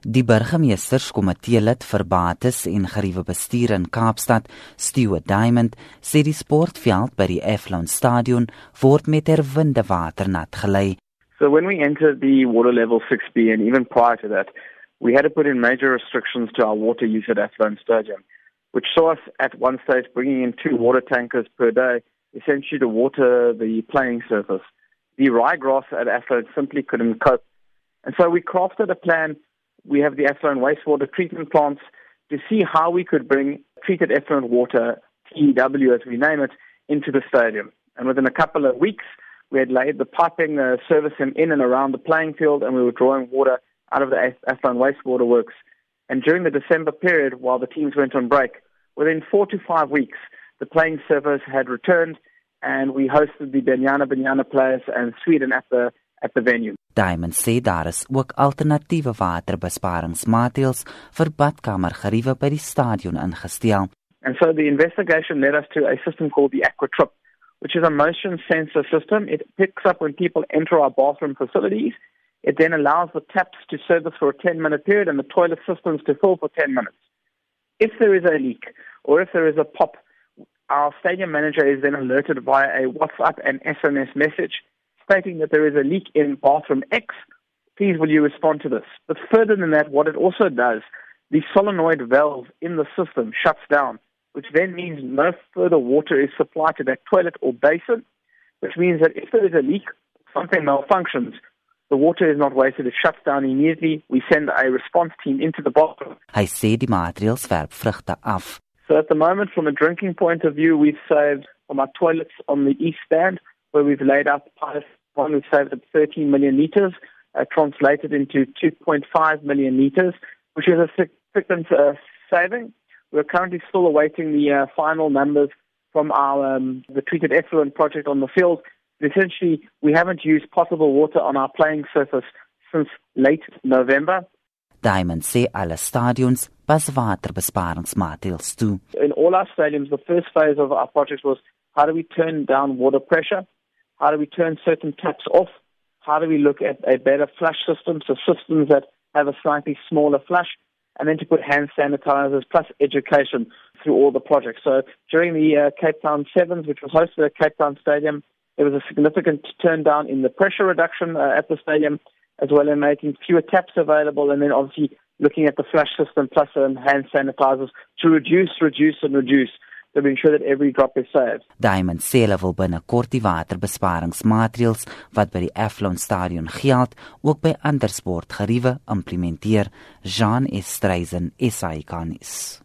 Die burgemeesterskomitee lid vir bates en geriewe bestuur in Kaapstad, Stuart Diamond, sê die sportveld by die Eflon Stadion word met herwinde water nat gelei. So when we entered the water level 6B and even prior to that, we had to put in major restrictions to our water use at Eflon Stadium, which saw us at one stage bringing in two water tankers per day, essentially to water the playing surface. The ryegrass at Eflon simply couldn't cope. And so we crafted a plan we have the effluent wastewater treatment plants to see how we could bring treated effluent water, TEW as we name it, into the stadium. And within a couple of weeks, we had laid the piping uh, service in and around the playing field, and we were drawing water out of the effluent wastewater works. And during the December period, while the teams went on break, within four to five weeks, the playing service had returned, and we hosted the Banyana Banyana players and Sweden at the at the venue. Diamond sê daar is ook alternatiewe waterbesparingsmaatreëls vir badkamergeriewe by die stadion ingestel. And so the investigation led us to a system called the AquaTrip, which is a motion sensor system. It picks up when people enter our bathroom facilities. It then allows the taps to service for a 10 minute period and the toilet systems to fill for 10 minutes. If there is a leak or if there is a pop, our stadium manager is then alerted via a WhatsApp and SMS message stating that there is a leak in bathroom X, please will you respond to this? But further than that, what it also does, the solenoid valve in the system shuts down, which then means no further water is supplied to that toilet or basin, which means that if there is a leak, something malfunctions, the water is not wasted, it shuts down immediately. We send a response team into the bathroom. Hy sê die maatreëls werp vrugte af. So at the moment, from a drinking point of view, we've saved from our toilets on the east stand, where we've laid out pipes one we've saved up 13 million litres, uh, translated into 2.5 million litres, which is a significant uh, saving. We're currently still awaiting the uh, final numbers from our um, the treated effluent project on the field. But essentially, we haven't used potable water on our playing surface since late November. Diamond sê alle stadions pas waterbesparingsmaatreëls toe. In all our stadiums, the first phase of our project was how do we turn down water pressure? How do we turn certain taps off? How do we look at a better flush system, so systems that have a slightly smaller flush, and then to put hand sanitizers plus education through all the projects. So during the uh, Cape Town Sevens, which was hosted at Cape Town Stadium, there was a significant turn down in the pressure reduction uh, at the stadium, as well as making fewer taps available, and then obviously looking at the flush system plus um, hand sanitizers to reduce, reduce, and reduce to ensure that every drop is saved. Diamond hulle wil binnekort die waterbesparingsmaatreëls wat by die Aflon Stadion geld, ook by ander sportgeriewe implementeer. Jean Estreisen, SAICanis.